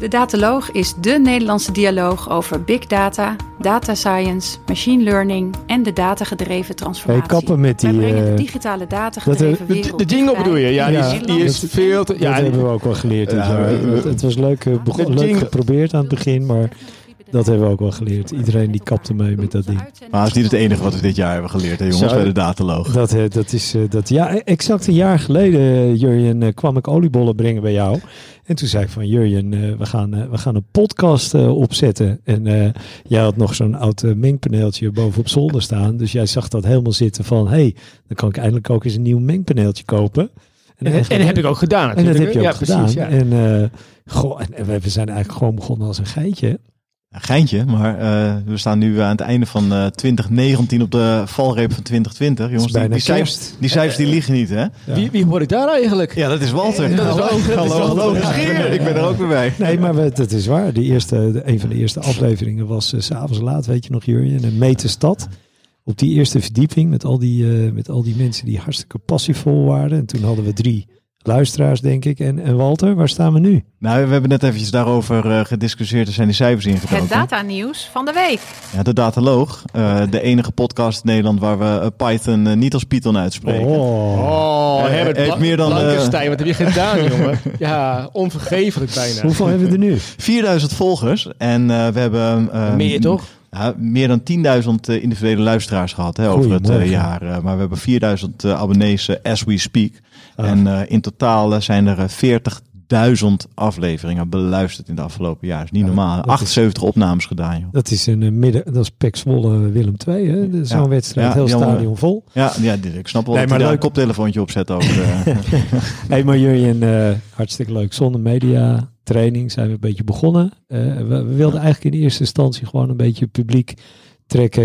De Dataloog is dé Nederlandse dialoog over big data, data science, machine learning en de datagedreven transformatie. Hey, kappen met die, Wij brengen de eh, digitale datagedreven De, wereld de jingle bedoel je? Ja, die is, Ja. die is veel te... Ja, Ja, dat hebben we ook wel geleerd Ja, Het, het was leuk, eh, begon- De leuk geprobeerd aan het begin, maar dat hebben we ook wel geleerd. Iedereen die kapte mee met dat ding. Maar het is niet het enige wat we dit jaar hebben geleerd, hè, jongens, Zo. bij de dataloog. Dat, eh, dat is, eh, dat, ja, exact een jaar geleden, eh, Jurjen, kwam ik oliebollen brengen bij jou. En toen zei ik van, Jurjen, we, gaan, we gaan een podcast opzetten. En eh, jij had nog zo'n oud mengpaneeltje boven op zolder staan. Dus jij zag dat helemaal zitten van, hé, hey, dan kan ik eindelijk ook eens een nieuw mengpaneeltje kopen. en, en, heb ik ook gedaan En dat heb je ook ja, gedaan. Precies, ja. En, eh, goh, en we zijn eigenlijk gewoon begonnen als een geitje. Ja, geintje, maar eh, we staan nu aan het einde van eh 2019 op de valreep van 2020. Het Jongens, is die, bijna die, cijfers, die cijfers die liegen niet, hè? Ja. Wie, wie hoor ik daar eigenlijk? Ja, dat is Walter. Dat is ook- dat is hallo. Ik ben er ook weer bij. Nee, maar we, dat is waar. De eerste, de, een van de eerste afleveringen was s s'avonds laat, weet je nog, Jurjen, een meterstad. Op die eerste verdieping met al die, eh, met al die mensen die hartstikke passievol waren. En toen hadden we drie luisteraars, denk ik. En, en Walter, waar staan we nu? Nou, we hebben net eventjes daarover eh, gediscussieerd. Er zijn die cijfers ingedoken. Het datanieuws van de week. Ja, de Dataloog. eh, de enige podcast in Nederland waar we eh, Python niet als Python uitspreken. Oh, Eh, Herbert Bla- meer dan, eh, Blankenstein, wat heb je gedaan, jongen? Ja, onvergeeflijk bijna. Hoeveel hebben we er nu? 4000 volgers. En eh, we hebben... eh, Meer toch? Ja, meer dan 10.000 eh, individuele luisteraars gehad hè, over het eh, jaar. Eh, maar we hebben 4.000 abonnees as we speak. Ah. En in totaal zijn er 40 duizend afleveringen beluisterd in de afgelopen jaar. is niet normaal. 78 opnames gedaan. Joh. Dat is een eh, midden, dat is Pek Zwolle eh, Willem II. Hè? Zo'n wedstrijd, heel stadion vol. Ja, ja, ik snap wel nee, dat maar leuk. een koptelefoontje opzet over. Nee, maar jullie uh, hartstikke leuk. Zonder media training zijn we een beetje begonnen. We, wilden eigenlijk in eerste instantie gewoon een beetje publiek trekken.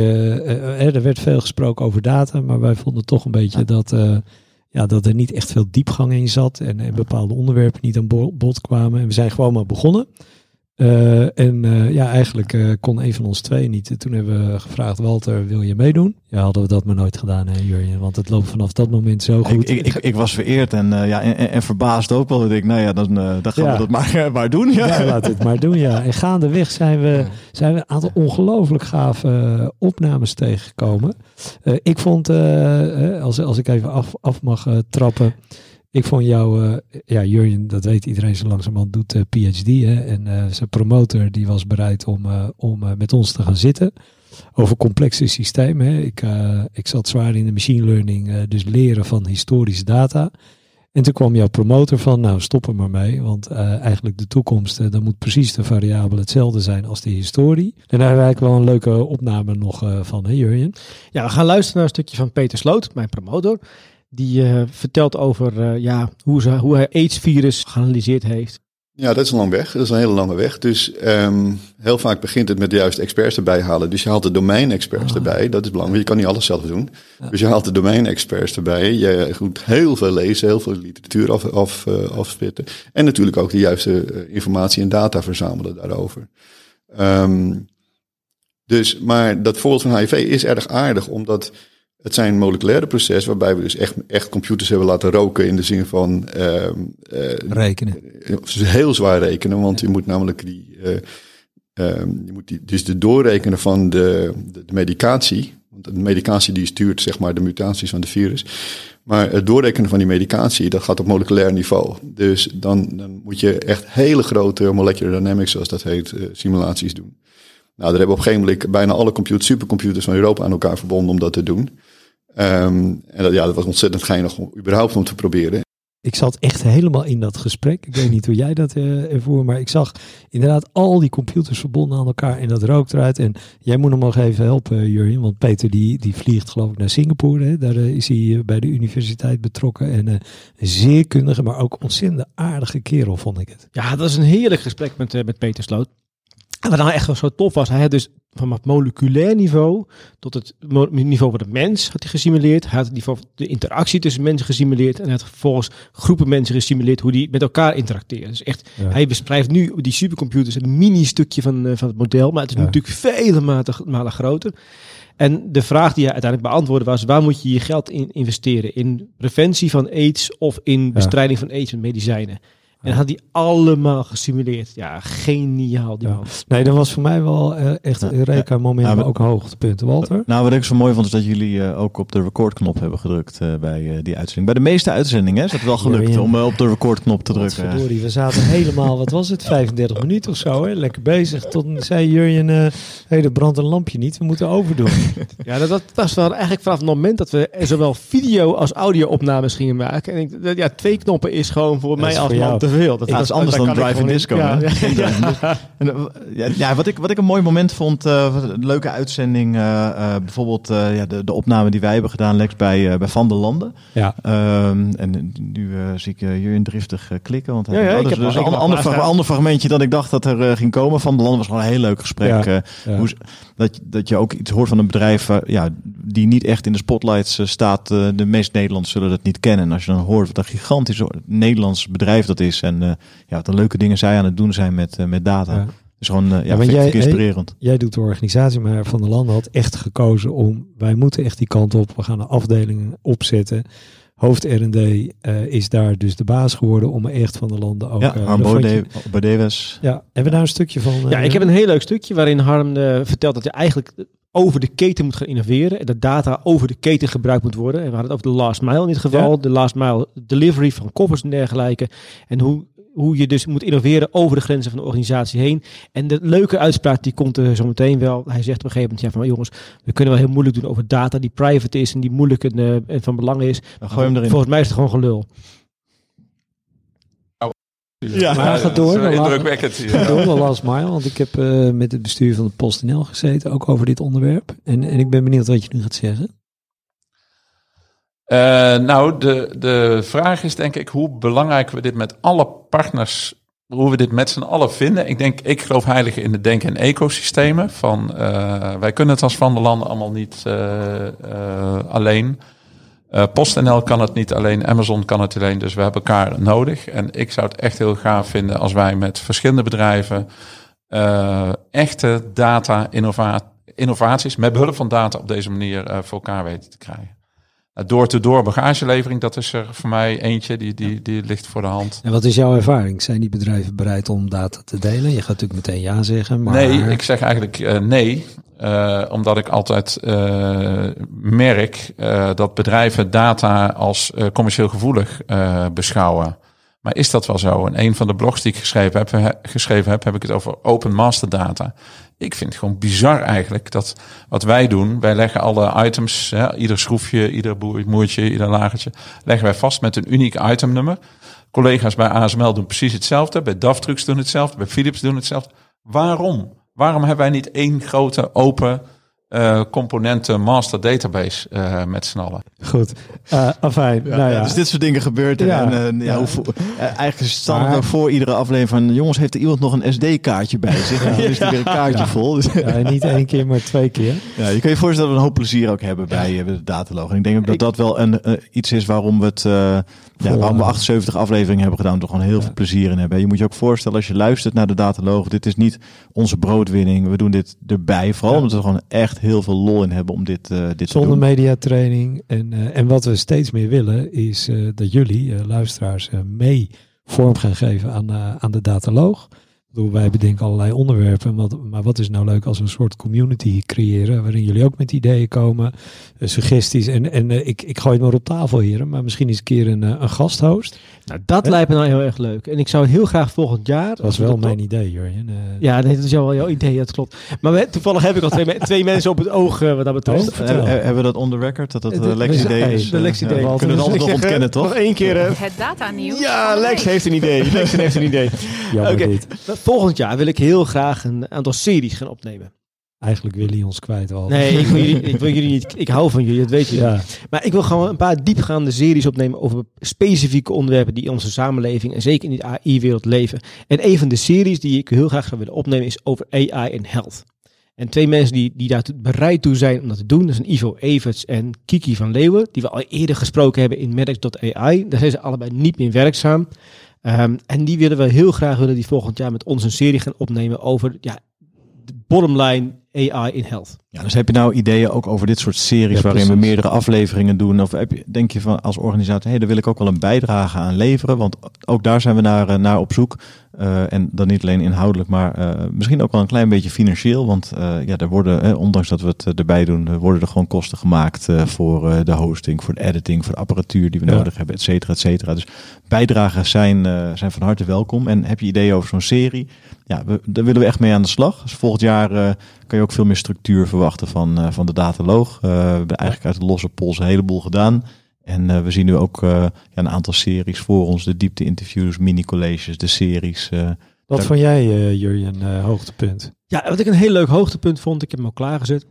Er werd veel gesproken over data, maar wij vonden toch een beetje dat ja, dat er niet echt veel diepgang in zat. En, en bepaalde onderwerpen niet aan bo- bod kwamen. En we zijn gewoon maar begonnen. Eh, en eh, ja, eigenlijk eh, kon een van ons twee niet. Toen hebben we gevraagd, Walter, wil je meedoen? Ja, hadden we dat maar nooit gedaan, hè, Jurjen? Want het loopt vanaf dat moment zo ik, goed. ik, ik, ik was vereerd en, ja, en, en- verbaasd ook wel. Ik denk, nou ja, dan, dan gaan Ja. we dat maar, maar doen. Ja. Ja, laat het maar doen, ja. En gaandeweg zijn we, zijn we een aantal ongelooflijk gave opnames tegengekomen. Ik vond, als, als ik even af, af mag trappen. Ik vond jou, eh, ja, Jurjen, dat weet iedereen zo langzamerhand, doet eh, PhD. Hè, en eh, zijn promotor die was bereid om, om met ons te gaan zitten. Over complexe systemen. Hè. Ik, ik zat zwaar in de machine learning, dus leren van historische data. En toen kwam jouw promotor van, nou stop er maar mee, want eh, eigenlijk de toekomst, dan moet precies de variabele hetzelfde zijn als de historie. En daar hebben we wel een leuke opname nog van, hè Jurjen? Ja, we gaan luisteren naar een stukje van Peter Sloot, mijn promotor. Die eh, vertelt over eh, ja, hoe, ze, hoe hij AIDS-virus geanalyseerd heeft. Ja, dat is een lang weg. Dat is een hele lange weg. Dus ehm, heel vaak begint het met de juiste experts erbij halen. Dus je haalt de domein-experts Ah. erbij. Dat is belangrijk. Je kan niet alles zelf doen. Dus je haalt de domein-experts erbij. Je moet heel veel lezen, heel veel literatuur af, af, eh, afspitten. En natuurlijk ook de juiste informatie en data verzamelen daarover. Ehm, dus, maar dat voorbeeld van HIV is erg aardig, omdat het zijn moleculaire proces waarbij we dus echt, echt computers hebben laten roken in de zin van ehm, eh, Rekenen. heel zwaar rekenen, want je moet namelijk die, eh, ehm, je moet die, dus de doorrekenen van de, de, de medicatie, want de medicatie die stuurt zeg maar de mutaties van de virus, maar het doorrekenen van die medicatie, dat gaat op moleculair niveau. Dus dan, dan moet je echt hele grote molecular dynamics, zoals dat heet, eh, simulaties doen. Nou, daar hebben op een gegeven moment bijna alle computers, supercomputers van Europa aan elkaar verbonden om dat te doen. Ehm, en dat, ja, dat was ontzettend geinig om überhaupt om te proberen. Ik zat echt helemaal in dat gesprek. Ik weet niet hoe jij dat eh ervoer, maar ik zag inderdaad al die computers verbonden aan elkaar en dat rookt eruit. En jij moet hem nog even helpen, Jurjen, want Peter die, die vliegt geloof ik naar Singapore. Hè? Daar eh, is hij eh, bij de universiteit betrokken en eh, een zeer kundige, maar ook ontzettend aardige kerel vond ik het. Ja, dat is een heerlijk gesprek met, eh, met Peter Sloot. En wat nou echt wel zo tof was, hij had dus van het moleculair niveau tot het niveau van de mens had hij gesimuleerd. Hij had het niveau van de interactie tussen mensen gesimuleerd. En hij had vervolgens groepen mensen gesimuleerd hoe die met elkaar interacteren. Dus echt, Ja. hij beschrijft nu die supercomputers een mini-stukje van, eh, van het model. Maar het is Ja. natuurlijk vele malen, malen groter. En de vraag die hij uiteindelijk beantwoordde was, waar moet je je geld in investeren? In preventie van aids of in bestrijding van aids met medicijnen? En had die allemaal gesimuleerd. Ja, geniaal die Ja. man. Nee, dat was voor mij wel eh, echt een Ja, maar maar- ook hoogtepunt. Walter? Nou, wat ik zo mooi vond is dat jullie eh, ook op de recordknop hebben gedrukt eh, bij eh, die uitzending. Bij de meeste uitzendingen is het wel gelukt om op de recordknop te drukken. Verdorie, we zaten helemaal, wat was het, 35 minuten of zo, hè? lekker bezig. Tot zei Jurjen, eh hey, er brandt een lampje niet, we moeten overdoen. Ja, dat, dat was wel eigenlijk vanaf het moment dat we zowel video als audio opnames gingen maken. En ik, dat- ja, twee knoppen is gewoon voor Dat mij als man te veel. Dat is anders dan kan ik Drive in gewoon niet- Disco. Ja, hè? ja. En, eh, ja, ja, wat, ik, wat ik een mooi moment vond, eh, een leuke uitzending, eh, eh, bijvoorbeeld eh, ja, de, de opname die wij hebben gedaan, Lex, bij, eh, bij Van der Landen. Ja, Ehm, en nu eh, zie ik uh, Jurjen driftig klikken, want hij Ja, ja, oh, ik dus, heb dus een ander, ander fragmentje dan ik dacht dat er ging komen. Van der Landen was gewoon een heel leuk gesprek. Ja, eh, ja. hoe, dat, dat je ook iets hoort van een bedrijf ja, die niet echt in de spotlights staat. de meeste Nederlanders zullen dat niet kennen. En als je dan hoort wat een gigantisch Nederlands bedrijf dat is. En eh, ja, wat een leuke dingen zij aan het doen zijn met, eh, met data. Ja. is gewoon eh, ja, vind, jij- inspirerend. jij doet de organisatie, maar Van der Landen had echt gekozen om, wij moeten echt die kant op, we gaan een afdeling opzetten. Hoofd R&D eh, is daar dus de baas geworden om echt Van der Landen ook... ja, Harm Bode- Bodewes. Ja, hebben we daar een stukje van? Ja, ik heb een heel leuk stukje waarin Harm vertelt dat je eigenlijk over de keten moet gaan innoveren. En dat data over de keten gebruikt moet worden. En we hadden het over de last mile in dit geval. Ja. De last mile delivery van koffers en dergelijke. En hoe, hoe je dus moet innoveren over de grenzen van de organisatie heen. En de leuke uitspraak die komt er zo meteen wel. Hij zegt op een gegeven moment, ja van "Maar jongens, we kunnen wel heel moeilijk doen over data die private is en die moeilijk en, eh, en van belang is. Dan gooi hem erin. Volgens mij is het gewoon gelul. Ja. Maar ga door, dat is indrukwekkend doe wel last mile, want ik heb eh, met het bestuur van de PostNL gezeten, ook over dit onderwerp. En, en ik ben benieuwd wat je nu gaat zeggen. Eh, nou, de, de vraag is denk ik hoe belangrijk we dit met alle partners, hoe we dit met z'n allen vinden. Ik denk, ik geloof heilig in het denken in ecosystemen. Van, eh, wij kunnen het als Van der Landen allemaal niet eh, eh, alleen. Eh PostNL kan het niet alleen, Amazon kan het alleen, dus we hebben elkaar nodig. En ik zou het echt heel gaaf vinden als wij met verschillende bedrijven eh, echte data innova innovaties met behulp van data op deze manier eh, voor elkaar weten te krijgen. Nou, Door-to-door bagagelevering, dat is er voor mij eentje, die, die, die ligt voor de hand. En wat is jouw ervaring? Zijn die bedrijven bereid om data te delen? Je gaat natuurlijk meteen ja zeggen, maar... Nee, ik zeg eigenlijk eh, nee. eh, omdat ik altijd eh, merk dat bedrijven data als commercieel gevoelig beschouwen. Maar is dat wel zo? In een van de blogs die ik geschreven heb, he- geschreven heb, heb ik het over open master data. Ik vind het gewoon bizar eigenlijk dat wat wij doen, wij leggen alle items, ieder schroefje, ieder moertje, ieder lagertje, leggen wij vast met een uniek itemnummer. Collega's bij ASML doen precies hetzelfde, bij DAF Trucks doen hetzelfde, bij Philips doen hetzelfde. Waarom? Waarom hebben wij niet één grote open eh, componenten master database eh, met z'n allen? Goed, uh, afijn. Ja, nou ja. Dus dit soort dingen gebeurt. Ja. En, ja, Ja. hoe eigenlijk is het standaard Maar- voor iedere aflevering van... jongens, heeft er iemand nog een SD-kaartje bij zich? En dan is er weer een kaartje Ja. vol. Dus, Ja, niet één keer, maar twee keer. ja, je kan je voorstellen dat we een hoop plezier ook hebben bij, bij de dataloog. En ik denk ook dat Ik- dat wel een, iets is waarom we het... ja, waarom we Volhouden. 78 afleveringen hebben gedaan. Toch gewoon heel Ja. veel plezier in hebben. Je moet je ook voorstellen als je luistert naar de dataloog. Dit is niet onze broodwinning. We doen dit erbij. Vooral Ja. omdat we gewoon echt heel veel lol in hebben om dit, eh, dit te Zonder doen. mediatraining. En, eh, en wat we steeds meer willen, is eh, dat jullie, luisteraars, mee vorm gaan geven aan, aan de dataloog. Bedoel, wij bedenken allerlei onderwerpen, wat, maar wat is nou leuk als we een soort community creëren, waarin jullie ook met ideeën komen, eh, suggesties. En, en eh, ik, ik gooi het maar op tafel, heren, maar misschien eens een keer een, eh, een gasthost. Nou, dat lijkt me nou heel erg leuk. En ik zou heel graag volgend jaar... Dat was wel dat- mijn idee, Jurjen. Ja, nee, dat is wel jouw idee, dat klopt. Maar we- toevallig heb ik al twee, me- twee mensen op het oog wat dat betreft. Oh, hebben we dat on the record? Dat dat Het- uh, Lex het- idee is? de Lex ja, idee. we kunnen het altijd nog ontkennen, toch? Nog één keer. eh, Het datanieuws. ja, van de Lex heeft een idee. Lex heeft een idee. Oké. dit. Volgend jaar wil ik heel graag een aantal series gaan opnemen. Eigenlijk willen jullie ons kwijt al. Nee, ik wil jullie, ik wil jullie niet. Ik hou van jullie, dat weet je. Ja, Maar ik wil gewoon een paar diepgaande series opnemen over specifieke onderwerpen die in onze samenleving en zeker in de AI-wereld leven. En een van de series die ik heel graag zou willen opnemen is over AI en health. En twee mensen die, die daar bereid toe zijn om dat te doen, dat zijn Ivo Everts en Kiki van Leeuwen, die we al eerder gesproken hebben in Medics.ai. Daar zijn ze allebei niet meer werkzaam. Ehm, en die willen we heel graag willen die volgend jaar met ons een serie gaan opnemen over ja, de bottom line AI in health. Ja, dus heb je nou ideeën ook over dit soort series Ja, waarin we meerdere afleveringen doen? Of heb je, denk je van als organisatie, hé, daar wil ik ook wel een bijdrage aan leveren? Want ook daar zijn we naar, eh, naar op zoek. Eh, en dan niet alleen inhoudelijk, maar eh, misschien ook wel een klein beetje financieel. Want eh, ja, er worden, eh, ondanks dat we het erbij doen, worden er gewoon kosten gemaakt voor de hosting, voor de editing, voor de apparatuur die we Ja. nodig hebben, et cetera, et cetera. Dus bijdragen zijn, zijn van harte welkom. En heb je ideeën over zo'n serie? Ja, we, daar willen we echt mee aan de slag. Dus volgend jaar kan je ook veel meer structuur verwachten van, van de dataloog. We hebben eigenlijk uit de losse pols een heleboel gedaan. En eh, we zien nu ook eh, ja, een aantal series voor ons. De diepte-interviews, mini-colleges, de series. eh. Wat Daar- vond jij, eh Jurjen, eh, hoogtepunt? Ja, wat ik een heel leuk hoogtepunt vond, ik heb hem al klaargezet.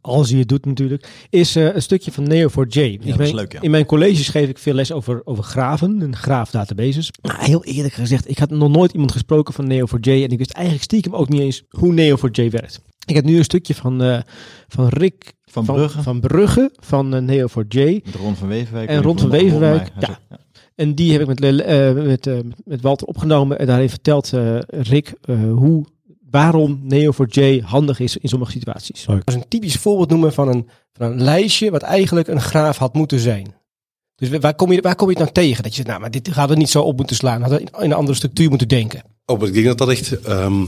Als hij het doet natuurlijk, is eh, een stukje van Neo4j. in, dat is mijn, leuk, ja. in mijn colleges geef ik veel les over, over graven en graafdatabases. Maar heel eerlijk gezegd, ik had nog nooit iemand gesproken van Neo4j en ik wist eigenlijk stiekem ook niet eens hoe Neo4j werkt. Ik heb nu een stukje van, eh, van Rick Van Brugge. van, Brugge, van eh, Neo4j. Met Ron van Wevenwijk. En Ron van. Hij ja. En die heb ik met, eh, met, met Walter opgenomen. En daarin vertelt eh, Rick eh, hoe, waarom Neo4j handig is in sommige situaties. Leuk. Dat is een typisch voorbeeld noemen van een, van een lijstje wat eigenlijk een graaf had moeten zijn. Dus waar kom je, waar kom je het nou tegen? Dat je zegt, nou, maar dit gaat er niet zo op moeten slaan. Hadden we in een andere structuur moeten denken. Oh, maar ik denk dat dat echt. ehm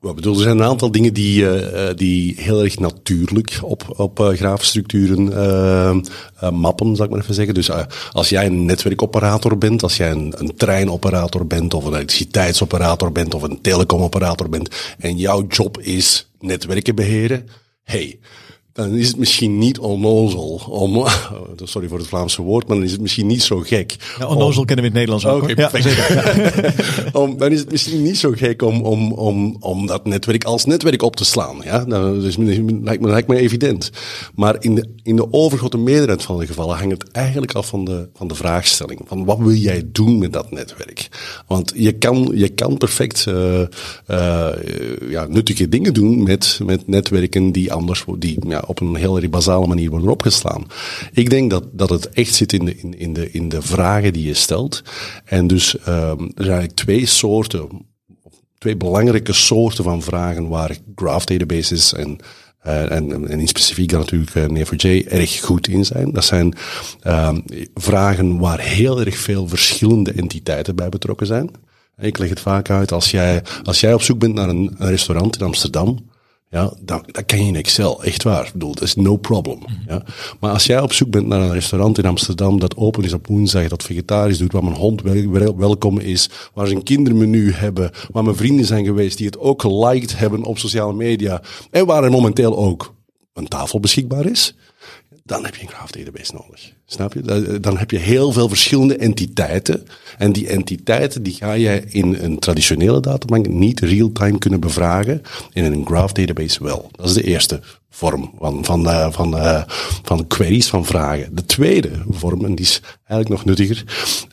wat bedoel, er zijn een aantal dingen die, eh, eh, die heel erg natuurlijk op, op eh, graafstructuren eh, mappen, zal ik maar even zeggen. Dus als jij een netwerkoperator bent, als jij een, een treinoperator bent, of een elektriciteitsoperator bent, of een telecomoperator bent, en jouw job is netwerken beheren, hey, dan is het misschien niet onnozel om, sorry voor het Vlaamse woord, maar dan is het misschien niet zo gek. Ja, onnozel kennen we in het Nederlands ook. Perfect. om, dan is het misschien niet zo gek om, om, om, om dat netwerk als netwerk op te slaan. Ja? Dat is, lijkt, me, lijkt me evident. Maar in de, in de overgrote meerderheid van de gevallen hangt het eigenlijk af van de, van de vraagstelling. Van wat wil jij doen met dat netwerk? Want je kan, je kan perfect eh, eh, ja, nuttige dingen doen met, met netwerken die anders die, ja, op een heel erg basale manier worden opgeslaan. Ik denk dat, dat het echt zit in de, in, in, de, in de vragen die je stelt. En dus ehm, er zijn twee soorten, twee belangrijke soorten van vragen waar graph databases en eh, en, en in specifiek dan natuurlijk uh, Neo4j erg goed in zijn. Dat zijn ehm, vragen waar heel erg veel verschillende entiteiten bij betrokken zijn. Ik leg het vaak uit, als jij, als jij op zoek bent naar een restaurant in Amsterdam, ja, dan, dat kan je in Excel, echt waar. Ik bedoel, dat is no problem. Ja. Maar als jij op zoek bent naar een restaurant in Amsterdam dat open is op woensdag, dat vegetarisch doet, waar mijn hond wel, wel- welkom is, waar ze een kindermenu hebben, waar mijn vrienden zijn geweest die het ook geliked hebben op sociale media en waar er momenteel ook een tafel beschikbaar is, dan heb je een graph database nodig. Snap je? Da- Dan heb je heel veel verschillende entiteiten. En die entiteiten die ga je in een traditionele databank niet real-time kunnen bevragen. In een graph database wel. Dat is de eerste vorm van, van, eh, van, eh, van queries, van vragen. De tweede vorm, en die is eigenlijk nog nuttiger,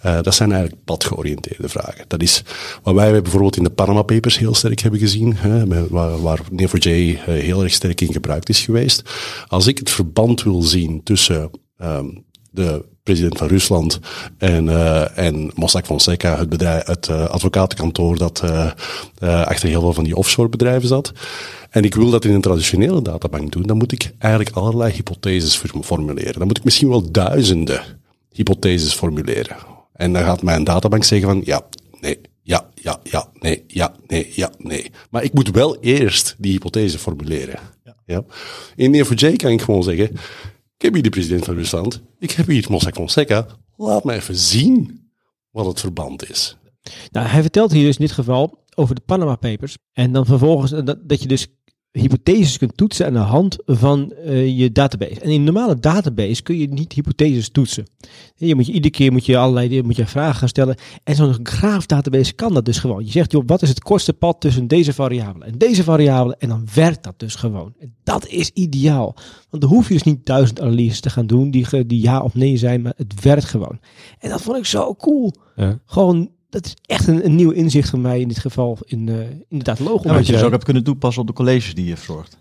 eh, dat zijn eigenlijk padgeoriënteerde vragen. Dat is wat wij bijvoorbeeld in de Panama Papers heel sterk hebben gezien, hè, met- waar, waar Neo4j eh, heel erg sterk in gebruikt is geweest. Als ik het verband wil zien tussen ehm, de president van Rusland en, eh, en Mossack Fonseca, het, bedrijf, het eh, advocatenkantoor dat eh, achter heel veel van die offshore bedrijven zat. En ik wil dat in een traditionele databank doen, dan moet ik eigenlijk allerlei hypotheses formuleren. Dan moet ik misschien wel duizenden hypotheses formuleren. En dan gaat mijn databank zeggen van ja, nee, ja, ja, ja, nee, ja, nee, ja, nee. Maar ik moet wel eerst die hypothese formuleren. Ja. In Neo4j kan ik gewoon zeggen, ik heb hier de president van Rusland, ik heb hier Mossack Fonseca, laat me even zien wat het verband is. Nou, hij vertelt hier dus in dit geval over de Panama Papers. En dan vervolgens dat, dat je dus hypotheses kunt toetsen aan de hand van eh, je database. En in een normale database kun je niet hypotheses toetsen. Je moet je, iedere keer moet je allerlei moet je vragen gaan stellen. En zo'n graafdatabase kan dat dus gewoon. Je zegt, joh, wat is het kortste pad tussen deze variabelen en deze variabelen? En dan werkt dat dus gewoon. En dat is ideaal. Want dan hoef je dus niet duizend analyses te gaan doen die, die ja of nee zijn, maar het werkt gewoon. En dat vond ik zo cool. Ja. Gewoon, dat is echt een, een nieuw inzicht voor mij in dit geval in, eh in de dataloog. Ja, wat je dus jij- ook hebt kunnen toepassen op de colleges die je verzorgt.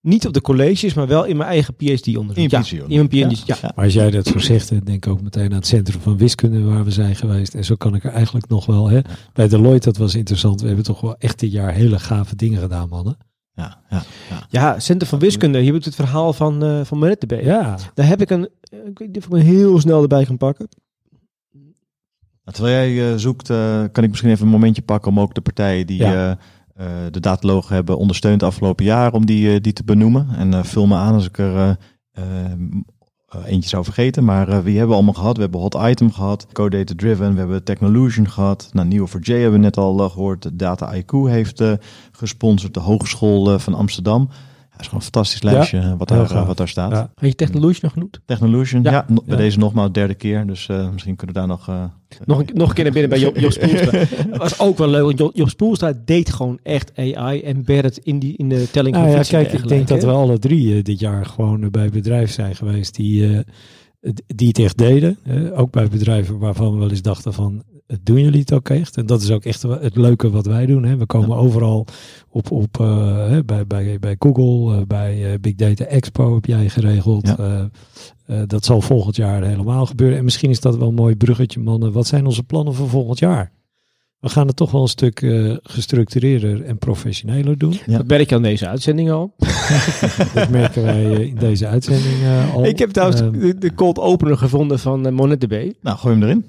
Niet op de colleges, maar wel in mijn eigen PhD-onderzoek. Ja, in mijn PhD, ja. Maar als jij dat zo zegt, denk ik ook meteen aan het Centrum van Wiskunde waar we zijn geweest. En zo kan ik er eigenlijk nog wel. Hè. Bij Deloitte, dat was interessant. We hebben toch wel echt dit jaar hele gave dingen gedaan, mannen. Ja, ja, ja. Ja, Center van Wiskunde. Hier hebt het verhaal van, eh van Marit erbij. Ja, Daar heb ik een... eh, Ik weet niet of ik me heel snel erbij kan pakken. Nou, terwijl jij eh, zoekt, eh, kan ik misschien even een momentje pakken om ook de partijen die Ja. eh, de datalogen hebben ondersteund de afgelopen jaar, om die, die te benoemen. En vul me aan als ik er eentje zou vergeten. Maar eh, wie hebben we allemaal gehad? We hebben Hot Item gehad, Codata Driven, we hebben Technolution gehad. Nou, Neo4j hebben we net al eh, gehoord. Data IQ heeft gesponsord, de Hogeschool van Amsterdam. Is gewoon een fantastisch lijstje eh, wat, daar, eh, wat daar staat. Ja. Had je Technologie nog genoemd? Technolution, ja, Ja. no- bij Ja. deze nogmaals derde keer. Dus eh, misschien kunnen we daar nog... eh, Nog een, nog een keer naar binnen bij Job, Job Spoelstra. Dat was ook wel leuk. want Job, Job Spoelstra deed gewoon echt AI. En Barrett in, die, in de telling van ja, kijk, ik denk dat we alle drie dit jaar gewoon bij bedrijven zijn geweest die, eh, het- die het echt deden. Ook bij bedrijven waarvan we wel eens dachten van, doen jullie het ook echt? En dat is ook echt het leuke wat wij doen. Hè. We komen overal op, op eh, hè, bij, bij, bij Google, eh, bij eh, Big Data Expo heb jij geregeld. Ja. Eh, eh, dat zal volgend jaar helemaal gebeuren. En misschien is dat wel een mooi bruggetje, mannen. Wat zijn onze plannen voor volgend jaar? We gaan het toch wel een stuk eh, gestructureerder en professioneler doen. Ja. Dat merk je aan deze uitzending al. Dat merken wij in deze uitzending al. Ik heb trouwens Ehm, de, de cold opener gevonden van uh, Monet DB. nou, gooi hem erin.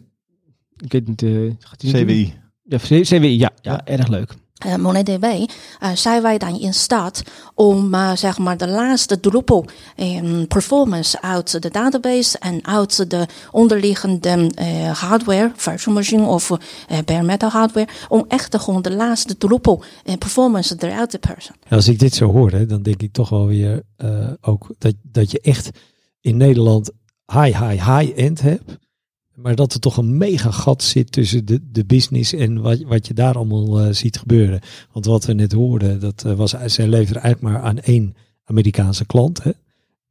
Ik weet niet... eh, gaat die? CWI. Ja, CWI, ja, ja, Ja. erg leuk. uh, MonetDB, uh, zijn wij dan in staat om uh, zeg maar de laatste druppel um, performance uit de database en uit de onderliggende uh, hardware, virtual machine of uh, bare metal hardware, om echt de, gewoon de laatste druppel uh, performance eruit te persen. Als ik dit zo hoor, hè, dan denk ik toch wel weer uh, ook dat, dat je echt in Nederland high, high, high-end hebt. Maar dat er toch een mega gat zit tussen de, de business en wat, wat je daar allemaal uh, ziet gebeuren. Want wat we net hoorden, dat uh, was, zij leveren eigenlijk maar aan één Amerikaanse klant. Hè?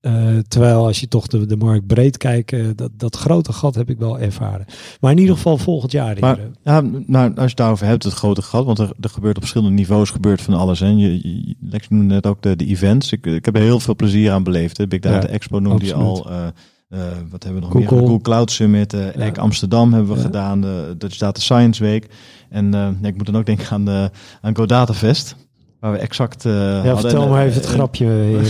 Uh, terwijl als je toch de, de markt breed kijkt, dat, dat grote gat heb ik wel ervaren. Maar in ieder geval volgend jaar. Maar, ja, nou, als je het daarover hebt, het grote gat, want er, er gebeurt op verschillende niveaus gebeurt van alles. En je, je, Lex noemde net ook de, de events. Ik, ik heb er heel veel plezier aan beleefd. Hè. Big Data ja, Expo noemde je al. Uh, wat hebben we nog Google. meer? Google Cloud Summit, uh, ja. Amsterdam hebben we ja. gedaan, de Dutch Data Science Week. En uh, ik moet dan ook denken aan, de, aan Go Data Fest. Waar we exact uh, ja, vertel en, maar even het grapje,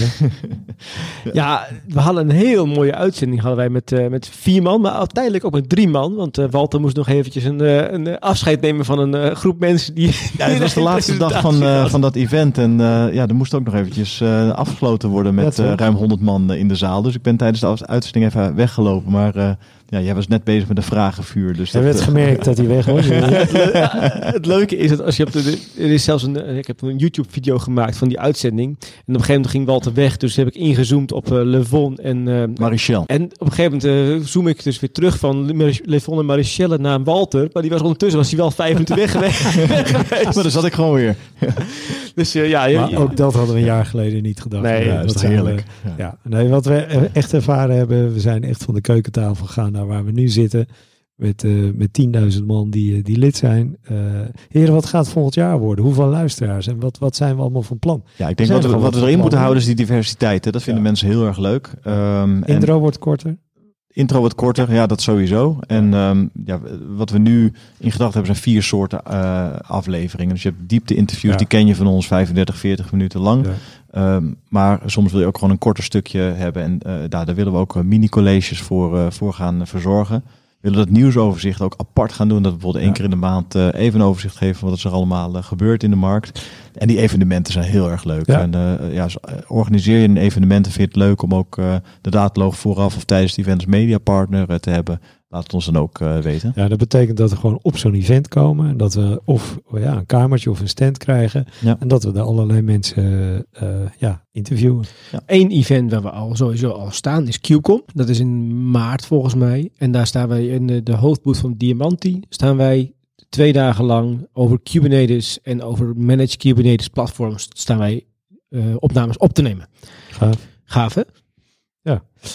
ja, we hadden een heel mooie uitzending hadden wij met, uh, met vier man, maar uiteindelijk ook met drie man. Want uh, Walter moest nog eventjes een, een afscheid nemen van een groep mensen die... Ja, het was de laatste dag van, van dat event. En ja, er moest ook nog eventjes afgesloten worden met ruim 100 man in de zaal. Dus ik ben tijdens de uitzending even weggelopen. Maar ja, jij was net bezig met een vragenvuur. Dus Hij werd gemerkt dat hij weg was. het leuke is dat als je op de... Er is zelfs een... Ik heb een YouTube-video gemaakt van die uitzending. En op een gegeven moment ging Walter weg. Dus heb ik ingezoomd op uh, Levon en... Uh, Marichel. En op een gegeven moment uh, zoom ik dus weer terug van Levon en Marichelle naar Walter. Maar die was ondertussen was hij wel vijf minuten weg geweest. maar dan zat ik gewoon weer. dus uh, ja... Maar ook dat hadden we een jaar geleden niet gedacht. Nee, ja, dat is heerlijk. We, ja. ja. nee, wat we echt ervaren hebben, we zijn echt van de keukentafel gegaan naar waar we nu zitten. Met, uh, met 10.000 man die, die lid zijn. Uh, heren, wat gaat volgend jaar worden? Hoeveel luisteraars? En wat, wat zijn we allemaal van plan? Ja, ik denk wat we, wat we erin moeten houden is die diversiteit. Hè? Dat vinden ja. mensen heel erg leuk. Um, Intro en wordt korter. Intro wat korter, ja, dat sowieso. En um, ja, wat we nu in gedachten hebben zijn vier soorten uh, afleveringen. Dus je hebt diepte-interviews, ja. die ken je van ons 35, 40 minuten lang. Ja. Um, maar soms wil je ook gewoon een korter stukje hebben. En uh, daar, daar willen we ook mini-colleges voor, uh, voor gaan verzorgen. We willen dat nieuwsoverzicht ook apart gaan doen. Dat we bijvoorbeeld één keer in de maand uh, even een overzicht geven van wat er allemaal gebeurt in de markt. En die evenementen zijn heel erg leuk. Ja. En ja, organiseer je een evenement en vind je het leuk om ook de dataloog vooraf of tijdens het event als mediapartner te hebben. Laat het ons dan ook uh, weten. Ja, dat betekent dat we gewoon op zo'n event komen. En dat we of ja, een kamertje of een stand krijgen. Ja. En dat we daar allerlei mensen uh, ja, interviewen. Ja. Eén event waar we al sowieso al staan is QCOM. Dat is in maart volgens mij. En daar staan wij in de, de hoofdboot van Diamanti. Staan wij twee dagen lang over Kubernetes en over managed Kubernetes platforms. Staan wij uh, opnames op te nemen. Gaaf. Gaaf hè?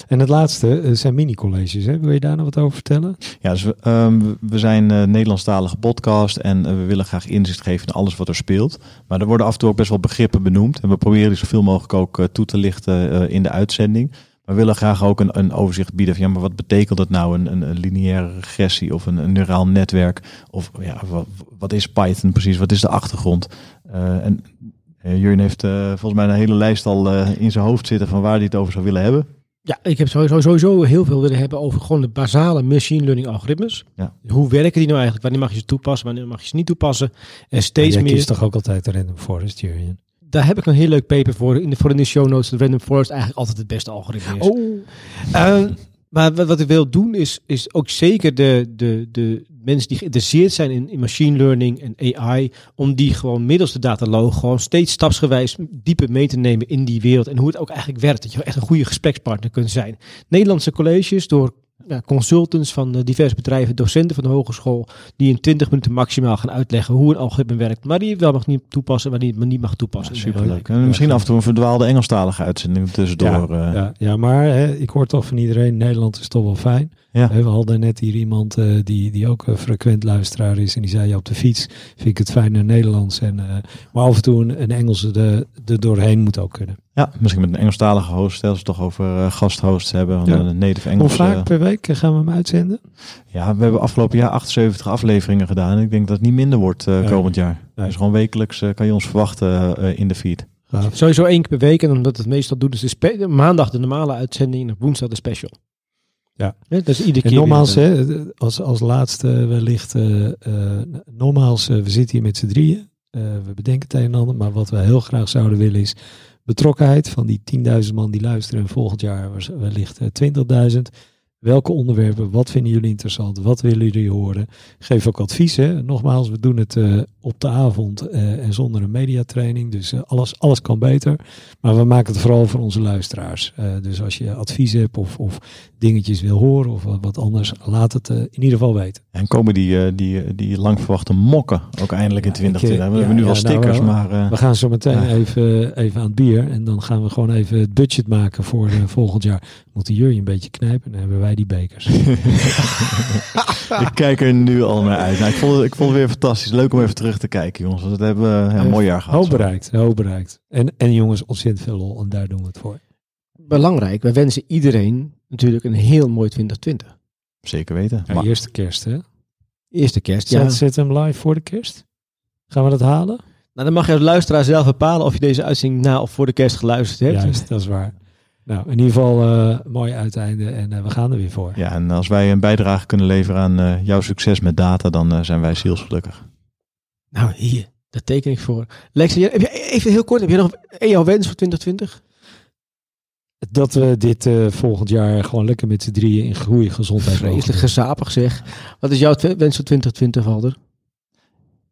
En het laatste uh, zijn mini-colleges. Wil je daar nog wat over vertellen? Ja, dus we, um, we zijn uh, Nederlandstalige podcast en uh, we willen graag inzicht geven in alles wat er speelt. Maar er worden af en toe ook best wel begrippen benoemd. En we proberen die zoveel mogelijk ook uh, toe te lichten in de uitzending. Maar we willen graag ook een, een overzicht bieden van ja, maar wat betekent dat nou, een, een, lineaire regressie of een, een neuraal netwerk? Of ja, wat, is Python precies? Wat is de achtergrond? en Eh, Jurjen heeft eh, volgens mij een hele lijst al eh, in zijn hoofd zitten van waar hij het over zou willen hebben. Ja, ik heb sowieso, sowieso heel veel willen hebben over gewoon de basale machine learning algoritmes. Ja. Hoe werken die nou eigenlijk? Wanneer mag je ze toepassen? Wanneer mag je ze niet toepassen? En steeds meer. kiest toch ook altijd Random Forest, Jurjen? Daar heb ik een heel leuk paper voor. In de, voor in de show notes. Dat Random Forest eigenlijk altijd het beste algoritme is. Oh. Eh, maar wat, wat ik wil doen is, is ook zeker de, de, de mensen die geïnteresseerd zijn in, in machine learning en AI, om die gewoon middels de dataloog gewoon steeds stapsgewijs dieper mee te nemen in die wereld en hoe het ook eigenlijk werkt. Dat je echt een goede gesprekspartner kunt zijn. Nederlandse colleges door ja, consultants van eh, diverse bedrijven, docenten van de hogeschool, die in 20 minuten maximaal gaan uitleggen hoe een algoritme werkt, maar die je wel mag niet toepassen, maar die het maar niet mag toepassen. Superleuk. En misschien af en toe een verdwaalde Engelstalige uitzending tussendoor. Ja, eh. ja, ja, maar hè, ik hoor toch van iedereen, Nederland is toch wel fijn. Ja. We hadden net hier iemand eh, die, die ook een frequent luisteraar is. En die zei, ja, op de fiets vind ik het fijn naar Nederlands. En, eh, maar af en toe een, een Engelse er de doorheen moet ook kunnen. Ja, misschien met een Engelstalige host, hè, als we het toch over eh, gasthosts hebben, Ja. een native Hoe Engels. vaak eh, per week gaan we hem uitzenden? ja, we hebben afgelopen jaar 78 afleveringen gedaan. En ik denk dat het niet minder wordt eh, komend jaar. Nee. Dus gewoon wekelijks kan je ons verwachten eh, in de feed. Sowieso één keer per week. En omdat het meestal doet, is de spe- maandag de normale uitzending en op woensdag de special. Ja. dat is iedere keer. nogmaals, hè, als, als laatste wellicht, nogmaals, eh, we zitten hier met z'n drieën. We bedenken het een en ander, maar wat we heel graag zouden willen is betrokkenheid van die 10.000 man die luisteren en volgend jaar wellicht eh, 20.000. Welke onderwerpen, wat vinden jullie interessant, wat willen jullie horen? Geef ook advies. Hè. Nogmaals, we doen het eh, op de avond eh, en zonder een mediatraining, dus eh, alles, alles kan beter. Maar we maken het vooral voor onze luisteraars. Dus als je advies hebt of, of dingetjes wil horen of wat, anders, laat het in ieder geval weten. En komen die, die, die lang verwachte mokken ook eindelijk in Ja, 2020. ik, we hebben nu ja, wel ja, nou, stickers, we- maar... We gaan zo meteen even, even aan het bier en dan gaan we gewoon even het budget maken voor volgend jaar. Moet de Jurje een beetje knijpen en dan hebben wij die bekers. ik kijk er nu al naar uit. Nou, ik, vond het, ik vond het weer fantastisch. Leuk om even terug te kijken, jongens. Want dat hebben we ja, een mooi jaar gehad. Hoog bereikt, hoog bereikt. En, en jongens, ontzettend veel lol en daar doen we het voor. belangrijk. Wij wensen iedereen natuurlijk een heel mooi 2020. Zeker weten. Ja, Maar- eerste kerst hè? Eerste kerst, Zet, ja. zet hem live voor de kerst? Gaan we dat halen? Nou, dan mag je als luisteraar zelf bepalen of je deze uitzending na of voor de kerst geluisterd hebt. Juist, dat is waar. Nou, in ieder geval eh mooi uiteinde en eh, we gaan er weer voor. Ja, en als wij een bijdrage kunnen leveren aan eh, jouw succes met data, dan zijn wij zielsgelukkig. Nou, hier, daar teken ik voor. Lex, heb je, even heel kort, heb je nog een jouw wens voor 2020? Dat we dit eh, volgend jaar gewoon lekker met z'n drieën in goede gezondheid mogen Vreselijk gezapig zeg. Wat is jouw wens voor 2020, Walter?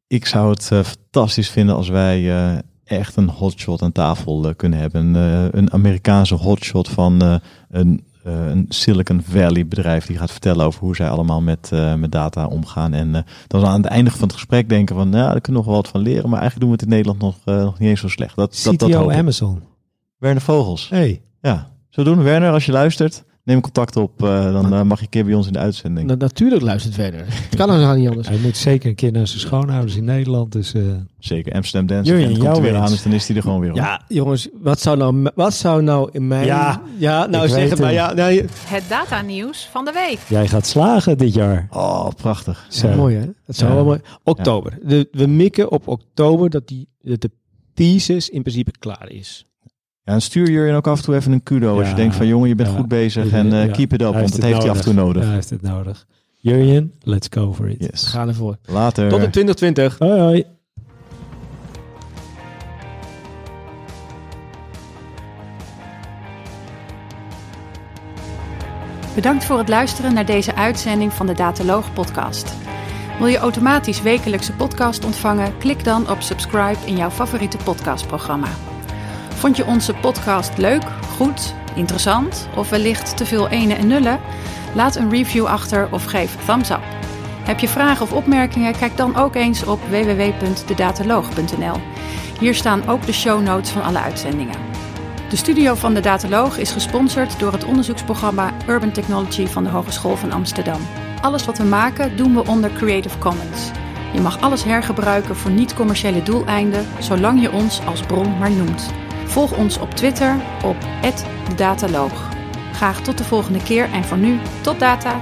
Ik zou het fantastisch vinden als wij eh, echt een hotshot aan tafel eh, kunnen hebben. Een, eh, een Amerikaanse hotshot van eh, een, een Silicon Valley bedrijf die gaat vertellen over hoe zij allemaal met, met data omgaan. En dan aan het einde van het gesprek denken van, nou, daar kunnen we nog wel wat van leren. Maar eigenlijk doen we het in Nederland nog, nog niet eens zo slecht. Dat, dat, dat CTO hoop ik. Amazon. Werner Vogels. Hey, Ja, zo doen. Werner, als je luistert, neem contact op. eh, dan eh, mag je een keer bij ons in de uitzending. Na- natuurlijk luistert verder. Het kan nou niet anders. hij moet zeker een keer naar zijn schoonouders in Nederland. Dus eh, Zeker, Amsterdam Dance. En komt jouw er weer aan, dus dan is hij er gewoon weer op. Ja, jongens, wat zou nou, wat zou nou in mijn... Ja, ja nou zeg het maar. Ja, nou, je- Het datanieuws van de week. jij gaat slagen dit jaar. Oh, prachtig. Zo. mooi hè? Dat zou Ja. wel mooi. Oktober. De, we mikken op oktober dat, die, dat de thesis in principe klaar is. Ja, en stuur Jurjen ook af en toe even een kudo. als je denkt van jongen, je bent ja. goed bezig en eh, ja. keep it up. Want dat heeft hij af en toe nodig. Ja, hij heeft het nodig. Jurjen, let's go for it. We Yes. gaan ervoor. Later. Tot in 2020. Hoi hoi. Bedankt voor het luisteren naar deze uitzending van de Dataloog podcast. Wil je automatisch wekelijkse podcast ontvangen? Klik dan op subscribe in jouw favoriete podcastprogramma. Vond je onze podcast leuk, goed, interessant of wellicht te veel ene en nullen? Laat een review achter of geef thumbs up. Heb je vragen of opmerkingen? Kijk dan ook eens op www.dedataloog.nl. Hier staan ook de show notes van alle uitzendingen. De studio van de Dataloog is gesponsord door het onderzoeksprogramma Urban Technology van de Hogeschool van Amsterdam. Alles wat we maken doen we onder Creative Commons. Je mag alles hergebruiken voor niet-commerciële doeleinden, zolang je ons als bron maar noemt. Volg ons op Twitter op @dedataloog. Graag tot de volgende keer en voor nu tot data.